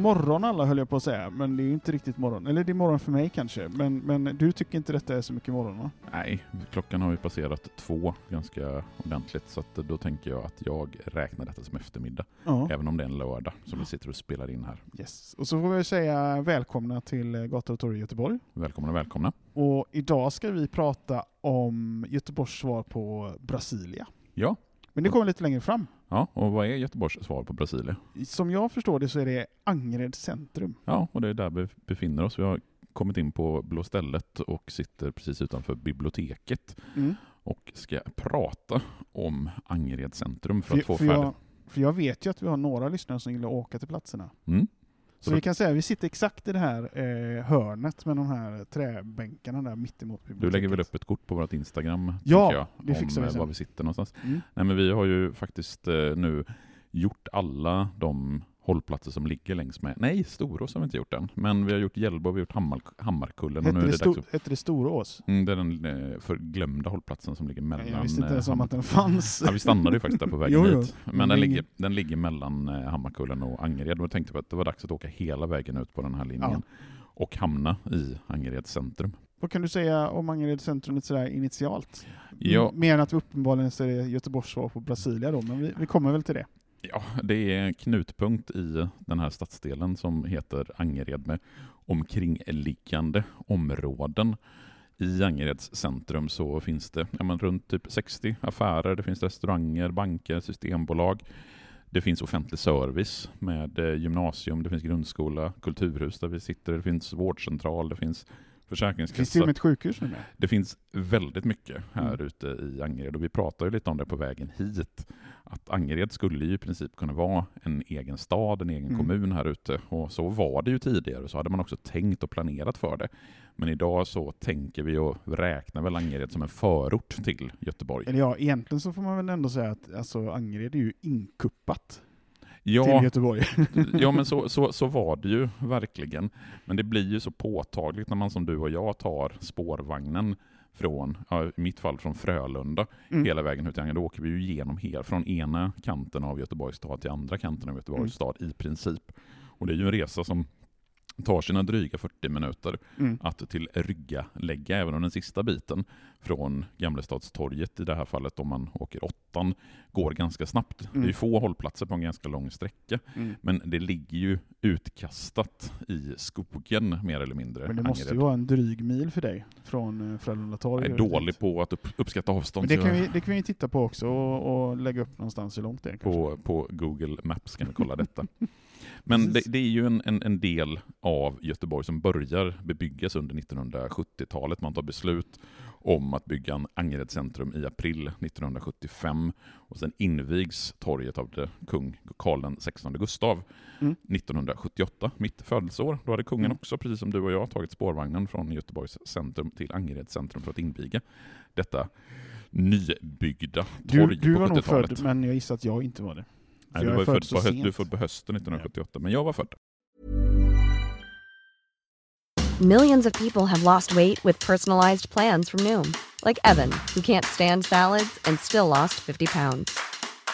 morgon alla höll jag på att säga, men det är ju inte riktigt morgon. Eller det är morgon för mig kanske, men, men du tycker inte detta är så mycket morgon va? Nej, klockan har ju passerat två ganska ordentligt, så då tänker jag att jag räknar detta som eftermiddag. Ja. Även om det är en lördag som vi sitter och spelar in här. Yes. Och så får vi säga välkomna till eh, Gator och torg i Göteborg. Välkomna, välkomna. Och idag ska vi prata om Göteborgs svar på Brasilia. Ja, Men det kommer lite längre fram. Ja och vad är Göteborgs svar på Brasilia? Som jag förstår det så är det Angered centrum. Ja, och det är där vi befinner oss. Vi har kommit in på Blå stället och sitter precis utanför biblioteket Mm. och ska prata om Angered centrum för För, att få för, färdigt. jag, för jag vet ju att vi har några lyssnare som gillar att åka till platserna. Mm. Så vi kan säga att vi sitter exakt i det här eh, hörnet med de här träbänkarna där mittemot biblioteket. Du lägger väl upp ett kort på vårt Instagram, Ja, jag, det fixar om vi eh, sen. var vi sitter någonstans. Mm. Nej, men vi har ju faktiskt eh, nu gjort alla de hållplatser som ligger längs med. Nej, Storås har vi inte gjort än. Men vi har gjort Hjällbo, vi har gjort Hammar, Hammarkullen. Och Hette, nu är det det sto- dags att, det Storås? mm, det är den eh, förglömda hållplatsen som ligger mellan... Jag visste inte eh, ens om att den fanns. Ja, vi stannade ju faktiskt där på vägen Jo, hit. Men Men den ligger, den ligger mellan eh, Hammarkullen och Angered. Och tänkte vi att det var dags att åka hela vägen ut på den här linjen. Och hamna i Angereds centrum. Vad kan du säga om Angered centrum lite sådär initialt? Ja. Mer än att vi uppenbarligen ser Göteborgs svar på Brasilia då, men vi, vi kommer väl till det. Ja, det är en knutpunkt i den här stadsdelen som heter Angered med omkringliggande områden. I Angereds centrum så finns det ja, men runt typ 60 affärer, det finns restauranger, banker, systembolag. Det finns offentlig service med eh, gymnasium, det finns grundskola, kulturhus där vi sitter, det finns vårdcentral, det finns Det finns till och försäkringskassa. med ett sjukhus nu med. Det finns väldigt mycket här Mm. ute i Angered och vi pratade ju lite om det på vägen hit. Att Angered skulle ju i princip kunna vara en egen stad, en egen Mm. kommun här ute. Och så var det ju tidigare, så hade man också tänkt och planerat för det. Men idag så tänker vi och räknar väl Angered som en förort till Göteborg. Eller ja, egentligen så får man väl ändå säga att alltså, Angered är ju inkuppat till Ja, Göteborg. ja men så, så, så var det ju verkligen. Men det blir ju så påtagligt när man som du och jag tar spårvagnen från, i mitt fall från Frölunda, Mm. hela vägen ut till. Då åker vi ju igenom hela, från ena kanten av Göteborgs stad till andra kanten av Göteborgs Mm. stad i princip. Och det är ju en resa som tar sina dryga 40 minuter Mm. att till Rygga lägga, även om den sista biten från Gamlestadstorget i det här fallet, om man åker åttan, går ganska snabbt. Mm. Det är ju få hållplatser på en ganska lång sträcka. Mm. Men det ligger ju utkastat i skogen mer eller mindre. Men det måste ju Angered. vara en dryg mil för dig från eh, Frölunda torg. Jag är dålig på att upp, uppskatta avstånd. Men det kan, vi, det kan vi titta på också och, och lägga upp någonstans hur långt det är. kanske. på, på Google Maps kan vi kolla detta. Men det, det är ju en, en, en del av Göteborg som börjar bebyggas under 1970-talet. Man tar beslut om att bygga en Angered centrum i april 1975 och sen invigs torget av det kung Karl XVI Gustav Mm. 1978, mitt födelseår. Då hade kungen Mm. också, precis som du och jag, tagit spårvagnen från Göteborgs centrum till Angered centrum för att inviga detta nybyggda Du, torg du på var nog 70-talet. född, men jag gissar att jag inte var det. För Nej, du, var är född född på, höst, du är född på hösten 1978, men jag var född. Millions of people have lost weight with personalized plans from Noom, like Evan, who can't stand salads and still lost 50 pounds.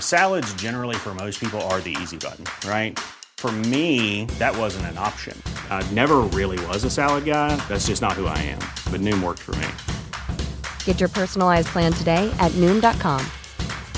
Salads, generally, for most people, are the easy button, right? For me, that wasn't an option. I never really was a salad guy. That's just not who I am. But Noom worked for me. Get your personalized plan today at Noom.com.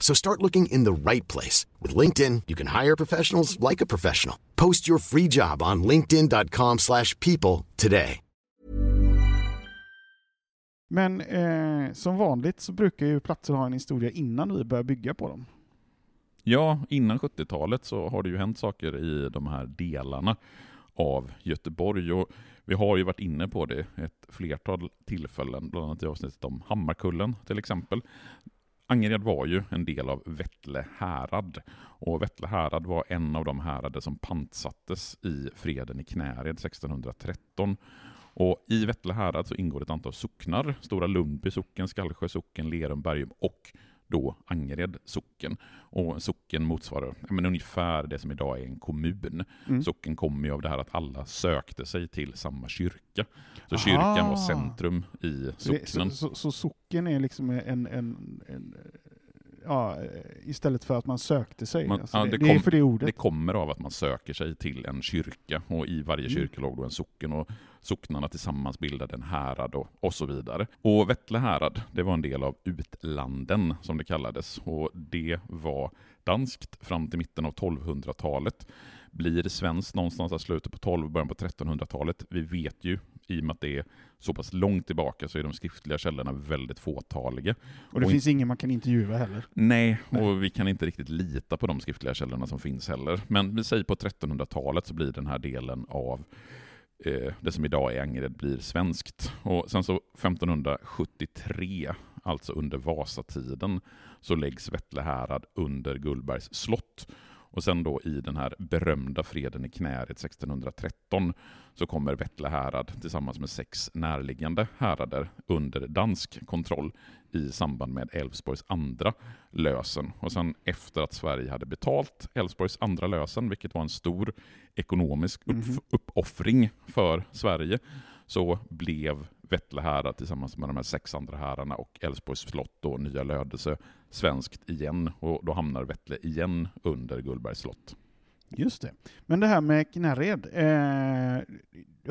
So start looking in the right place. With LinkedIn, you can hire professionals like a professional. Post your free job on linkedin.com slash people today. Men eh, som vanligt så brukar ju platser ha en historia innan vi börjar bygga på dem. Ja, innan 70-talet så har det ju hänt saker i de här delarna av Göteborg. Och vi har ju varit inne på det ett flertal tillfällen, bland annat i avsnittet om Hammarkullen till exempel. Angered var ju en del av Vättle härad och Vättle härad var en av de härader som pantsattes i freden i Knäred 1613. Och I Vättle härad så ingår ett antal socknar, Stora Lundby socken, Skallsjö socken, Lerum, Bergum och då Angered socken. Och socken motsvarar men ungefär det som idag är en kommun. Mm. Socken kommer ju av det här att alla sökte sig till samma kyrka. Så Aha. kyrkan var centrum i socknen. så, så, så socken är liksom en, en, en ja, istället för att man sökte sig. Man- alltså ja, det, det det är kom- för det ordet. Det kommer av att man söker sig till en kyrka och i varje Mm. kyrka låg då en socken och socknarna tillsammans bildade en härad och, och så vidare. Och Vettle härad, det var en del av utlanden som det kallades och det var danskt fram till mitten av 1200-talet. Blir svenskt någonstans i slutet på 12 början på 1300-talet. Vi vet ju i och med att det är så pass långt tillbaka så är de skriftliga källorna väldigt fåtaliga. och det och finns ingen man kan intervjua heller. Nej, Nej. och vi kan inte riktigt lita på de skriftliga källorna som finns heller. Men vi säger på 1300-talet så blir den här delen av eh, det som idag är Angered blir svenskt. Och sen så 1573, alltså under Vasatiden, så läggs Vettle härad under Gullbergs slott. Och sen då i den här berömda freden i Knäred 1613 så kommer Vettle härad tillsammans med sex närliggande härader under dansk kontroll i samband med Älvsborgs andra lösen. Och sen efter att Sverige hade betalt Älvsborgs andra lösen, vilket var en stor ekonomisk upp- Mhm. uppoffring för Sverige, så blev Vettle härad tillsammans med de här sex andra herrarna och Älvsborgs slott och Nya Lödöse svenskt igen. Och då hamnar Vettle igen under Gullbergs slott. Just det. Men det här med Knärred, eh,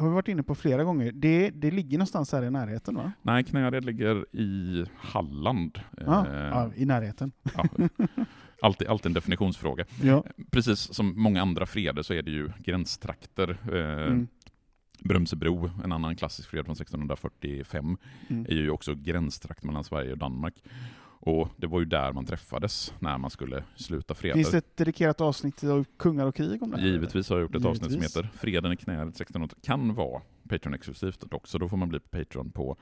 har vi varit inne på flera gånger. Det, det ligger någonstans här i närheten va? Nej, Knäred ligger i Halland. Ja, Eh, ja, i närheten. ja. Alltid, alltid en definitionsfråga. Ja. Precis som många andra freder så är det ju gränstrakter. Eh, Mm. Brömsebro, en annan klassisk fred från 1645, Mm. är ju också gränstrakt mellan Sverige och Danmark. Och det var ju där man träffades när man skulle sluta freder. Finns det ett dedikerat avsnitt av Kungar och krig om det här? Givetvis har jag gjort ett avsnitt som Givetvis. heter Freden i knäet 1600. Kan vara Patreon-exklusivt dock, så då får man bli Patreon på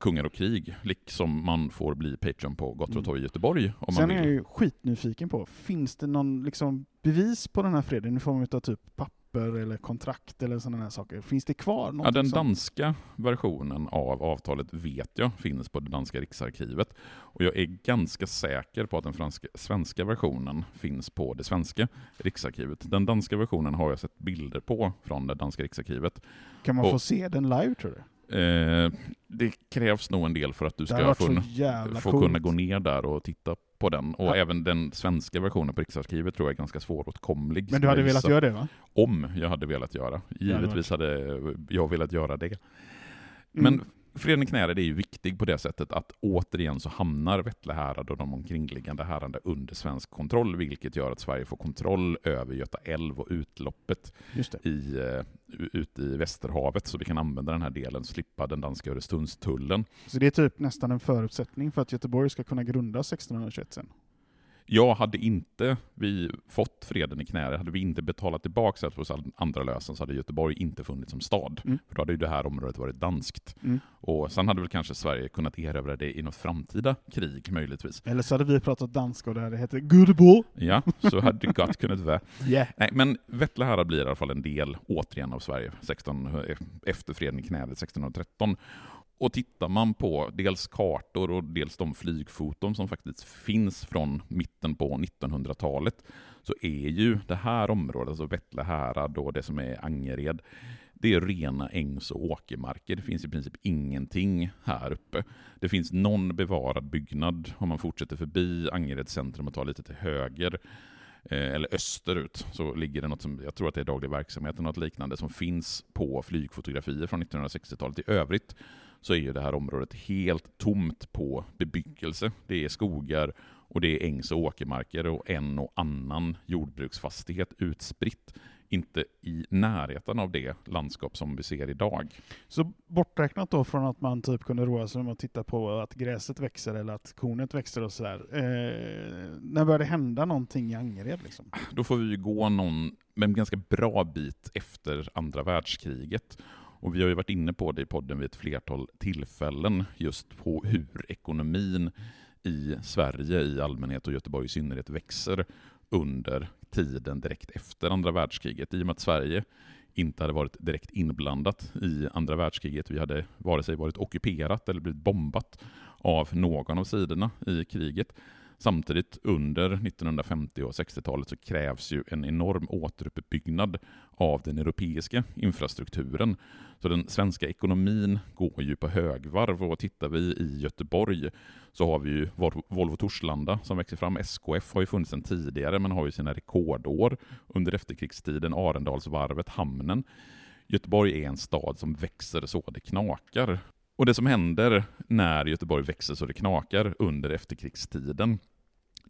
Kungar och krig, liksom man får bli Patreon på Gottrå Mm. torg i Göteborg om Sen man är jag ju skitnyfiken på, finns det någon liksom bevis på den här freden i form av typ papper eller kontrakt eller sådana här saker? Finns det kvar? Ja, den danska versionen av avtalet vet jag finns på det danska riksarkivet. Och jag är ganska säker på att den franska, svenska versionen finns på det svenska riksarkivet. Den danska versionen har jag sett bilder på från det danska riksarkivet. Kan man och- få se den live tror du? Eh, det krävs nog en del för att du ska få coolt. kunna gå ner där och titta på den. Och Ja. även den svenska versionen på Riksarkivet tror jag är ganska svåråtkomlig. Men du hade velat göra det va? Om jag hade velat göra. Givetvis hade jag velat göra det. Mm. Freden i Knäred är ju viktig på det sättet att återigen så hamnar Vettle härad och de omkringliggande härarna under svensk kontroll, vilket gör att Sverige får kontroll över Göta älv och utloppet i, eh, ute i Västerhavet, så vi kan använda den här delen, slippa den danska Öresundstullen. Så det är typ nästan en förutsättning för att Göteborg ska kunna grundas 1621 sen? Jag hade inte vi fått freden i Knäred, hade vi inte betalat tillbaka Älvsborgs andra lösen så hade Göteborg inte funnits som stad. Mm. För då hade ju det här området varit danskt. Mm. Och sen hade väl kanske Sverige kunnat erövra det i något framtida krig möjligtvis. Eller så hade vi pratat danska och det hade hetat Göteborg. Ja, så hade det gott kunnat vara. Yeah. Nej, men Vettle härad blir i alla fall en del, återigen, av Sverige 16, efter freden i Knäred 1613. Och tittar man på dels kartor och dels de flygfoton som faktiskt finns från mitten på 1900-talet så är ju det här området, alltså Bettlehärad och det som är Angered, det är rena ängs och åkermarker. Det finns i princip ingenting här uppe. Det finns någon bevarad byggnad om man fortsätter förbi Angereds centrum och tar lite till höger eh, eller österut så ligger det något som, jag tror att det är daglig verksamhet eller något liknande, som finns på flygfotografier från 1960-talet. I övrigt så är ju det här området helt tomt på bebyggelse. Det är skogar och det är ängs och åkermarker och en och annan jordbruksfastighet utspritt. Inte i närheten av det landskap som vi ser idag. Så borträknat då från att man typ kunde roa sig med att titta på att gräset växer eller att kornet växer och sådär. Eh, när började det hända någonting i Angered? Liksom? Då får vi ju gå någon, en ganska bra bit efter andra världskriget. Och vi har ju varit inne på det i podden vid ett flertal tillfällen, just på hur ekonomin i Sverige i allmänhet och Göteborg i synnerhet växer under tiden direkt efter andra världskriget. I och med att Sverige inte hade varit direkt inblandat i andra världskriget. Vi hade vare sig varit ockuperat eller blivit bombat av någon av sidorna i kriget. Samtidigt under 1950 och 60-talet så krävs ju en enorm återuppbyggnad av den europeiska infrastrukturen. Så den svenska ekonomin går ju på högvarv och tittar vi i Göteborg så har vi ju Volvo Torslanda som växer fram. SKF har ju funnits sedan tidigare men har ju sina rekordår under efterkrigstiden. Arendalsvarvet, hamnen. Göteborg är en stad som växer så det knakar. Och det som händer när Göteborg växer så det knakar under efterkrigstiden,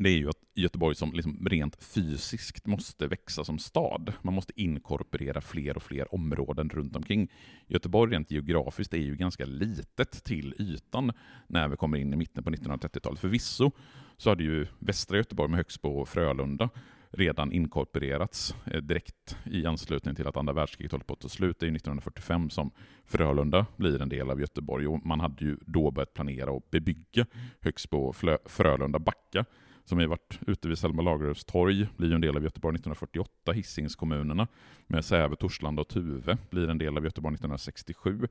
det är ju att Göteborg som liksom rent fysiskt måste växa som stad. Man måste inkorporera fler och fler områden runt omkring. Göteborg rent geografiskt är ju ganska litet till ytan när vi kommer in i mitten på 1930-talet. Förvisso så hade ju västra Göteborg med Högsbo och Frölunda redan inkorporerats eh, direkt i anslutning till att andra världskriget håller på att ta slut. Det är 1945 som Frölunda blir en del av Göteborg och man hade ju då börjat planera och bebygga Högsbo och Frölunda Backa som har varit ute vid Selma Lagerlöfs torg, blir ju en del av Göteborg 1948. Hisingskommunerna med Säve, Torslanda och Tuve blir en del av Göteborg 1967.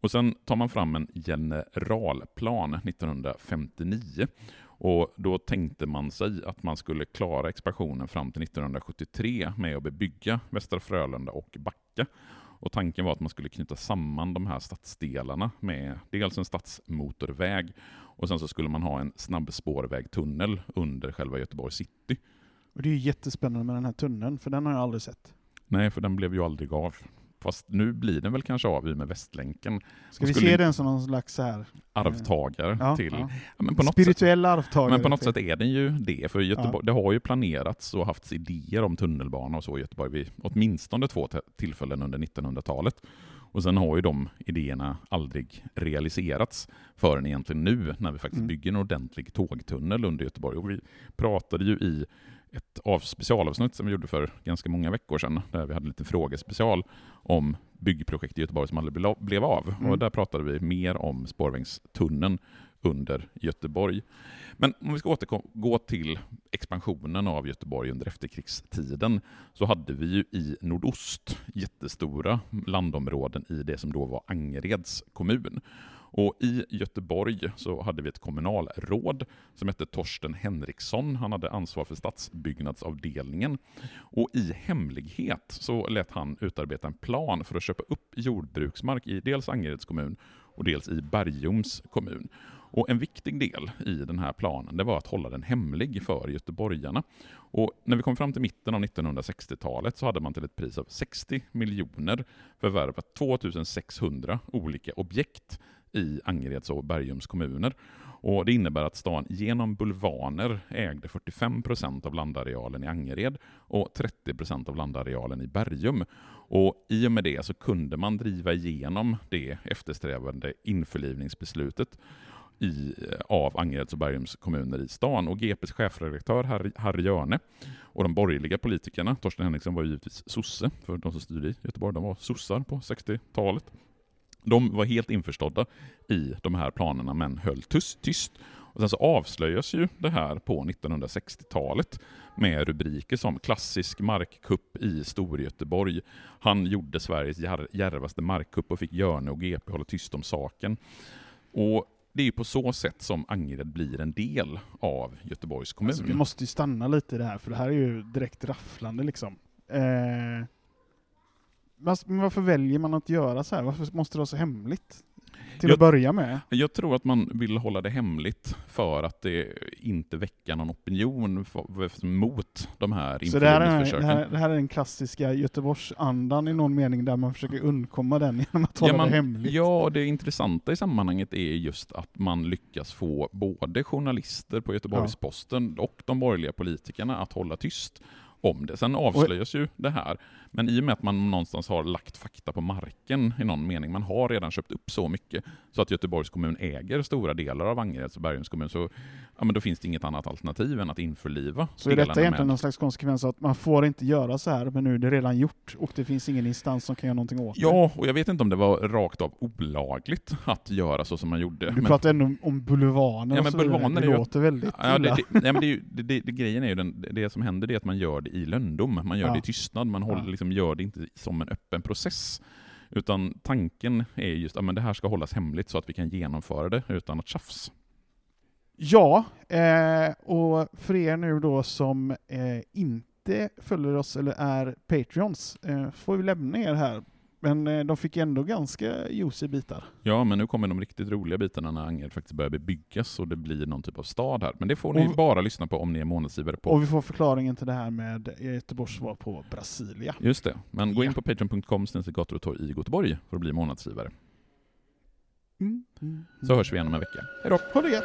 Och sen tar man fram en generalplan 1959 och då tänkte man sig att man skulle klara expansionen fram till 1973 med att bebygga Västra Frölunda och Backa. Och tanken var att man skulle knyta samman de här stadsdelarna med dels en stadsmotorväg och sen så skulle man ha en snabbspårvägtunnel under själva Göteborgs city. Och det är jättespännande med den här tunneln, för den har jag aldrig sett. Nej, för den blev ju aldrig av. Fast nu blir den väl kanske av i med Västlänken. Ska vi se den som någon slags så här, eh, arvtagare ja, till... Ja. Ja, men på något Spirituell sätt, arvtagare. Men på något sätt är den ju det, för Göteborg, det har ju planerats och haft idéer om tunnelbana och så i Göteborg vid åtminstone två tillfällen under 1900-talet. Och sen har ju de idéerna aldrig realiserats förrän egentligen nu när vi faktiskt Mm. bygger en ordentlig tågtunnel under Göteborg. Och vi pratade ju i ett av specialavsnitt som vi gjorde för ganska många veckor sedan, där vi hade lite frågespecial om byggprojekt i Göteborg som aldrig ble- blev av. Mm. Och där pratade vi mer om spårvägstunneln under Göteborg. Men om vi ska återgå till expansionen av Göteborg under efterkrigstiden så hade vi ju i nordost jättestora landområden i det som då var Angereds kommun. Och I Göteborg så hade vi ett kommunalråd som hette Torsten Henriksson. Han hade ansvar för stadsbyggnadsavdelningen. Och i hemlighet så lät han utarbeta en plan för att köpa upp jordbruksmark i dels Angereds kommun och dels i Bergums kommun. Och En viktig del i den här planen det var att hålla den hemlig för göteborgarna. Och när vi kom fram till mitten av 1960-talet så hade man till ett pris av 60 miljoner förvärvat 2600 olika objekt i Angereds och Bergums kommuner. Och Det innebär att stan genom bulvaner ägde 45 procent av landarealen i Angered och 30 procent av landarealen i Bergum. Och I och med det så kunde man driva igenom det eftersträvande införlivningsbeslutet i, eh, av Angereds och Bergums kommuner i stan. Och GPs chefredaktör Harry, Harry Hjörne och de borgerliga politikerna, Torsten Henriksson var ju givetvis sosse, för de som styrde i Göteborg, de var sossar på 60-talet. De var helt införstådda i de här planerna men höll tyst. tyst. Och sen så avslöjas ju det här på 1960-talet med rubriker som klassisk markkupp i Storgöteborg. Han gjorde Sveriges järvaste djärvaste markkupp och fick Hjörne och GP hålla tyst om saken. Och det är ju på så sätt som Angered blir en del av Göteborgs kommun. Alltså, vi måste ju stanna lite i det här, för det här är ju direkt rafflande liksom. Eh, men varför väljer man att göra så här? Varför måste det vara så hemligt? Till Jag- att börja med. Jag tror att man vill hålla det hemligt för att det inte väcker någon opinion för- mot de här Så det här, är, det, här, det här är den klassiska Göteborgsandan i någon mening där man försöker undkomma den genom att hålla Ja, man, det hemligt. ja, det intressanta i sammanhanget är just att man lyckas få både journalister på Göteborgs-Posten och de borgerliga politikerna att hålla tyst om det. Sen avslöjas ju det här, men i och med att man någonstans har lagt fakta på marken i någon mening, man har redan köpt upp så mycket så att Göteborgs kommun äger stora delar av Angereds och Bergums kommun, så ja, men då finns det inget annat alternativ än att införliva Så är detta egentligen med- någon slags konsekvens att man får inte göra så här, men nu är det redan gjort och det finns ingen instans som kan göra någonting åt det. Ja, och jag vet inte om det var rakt av olagligt att göra så som man gjorde. Du men- pratar ändå om- bulvaner Ja, och men så bulvaner Det ju- låter väldigt Ja, det, illa. det, nej, men det, det, det, det, grejen är ju den, det som händer det är att man gör det i lönndom, man gör Ja. det i tystnad, man håller, Ja. liksom, gör det inte som en öppen process. Utan tanken är just att det här ska hållas hemligt så att vi kan genomföra det utan att tjafs. Ja, eh, och för er nu då som eh, inte följer oss eller är Patreons eh, får vi lämna er här. Men eh, de fick ändå ganska juicy bitar. Ja, men nu kommer de riktigt roliga bitarna när Angered faktiskt börjar bebyggas och det blir någon typ av stad här. Men det får ni Och- bara lyssna på om ni är månadsgivare på. Och vi får förklaringen till det här med Göteborgs svar på Brasilia. Just det, men gå in Ja. på patreon.com gator och torg i Göteborg för att bli månadsgivare. Mm. Mm. Så hörs vi igen om en vecka. Hej då! Ha det gött!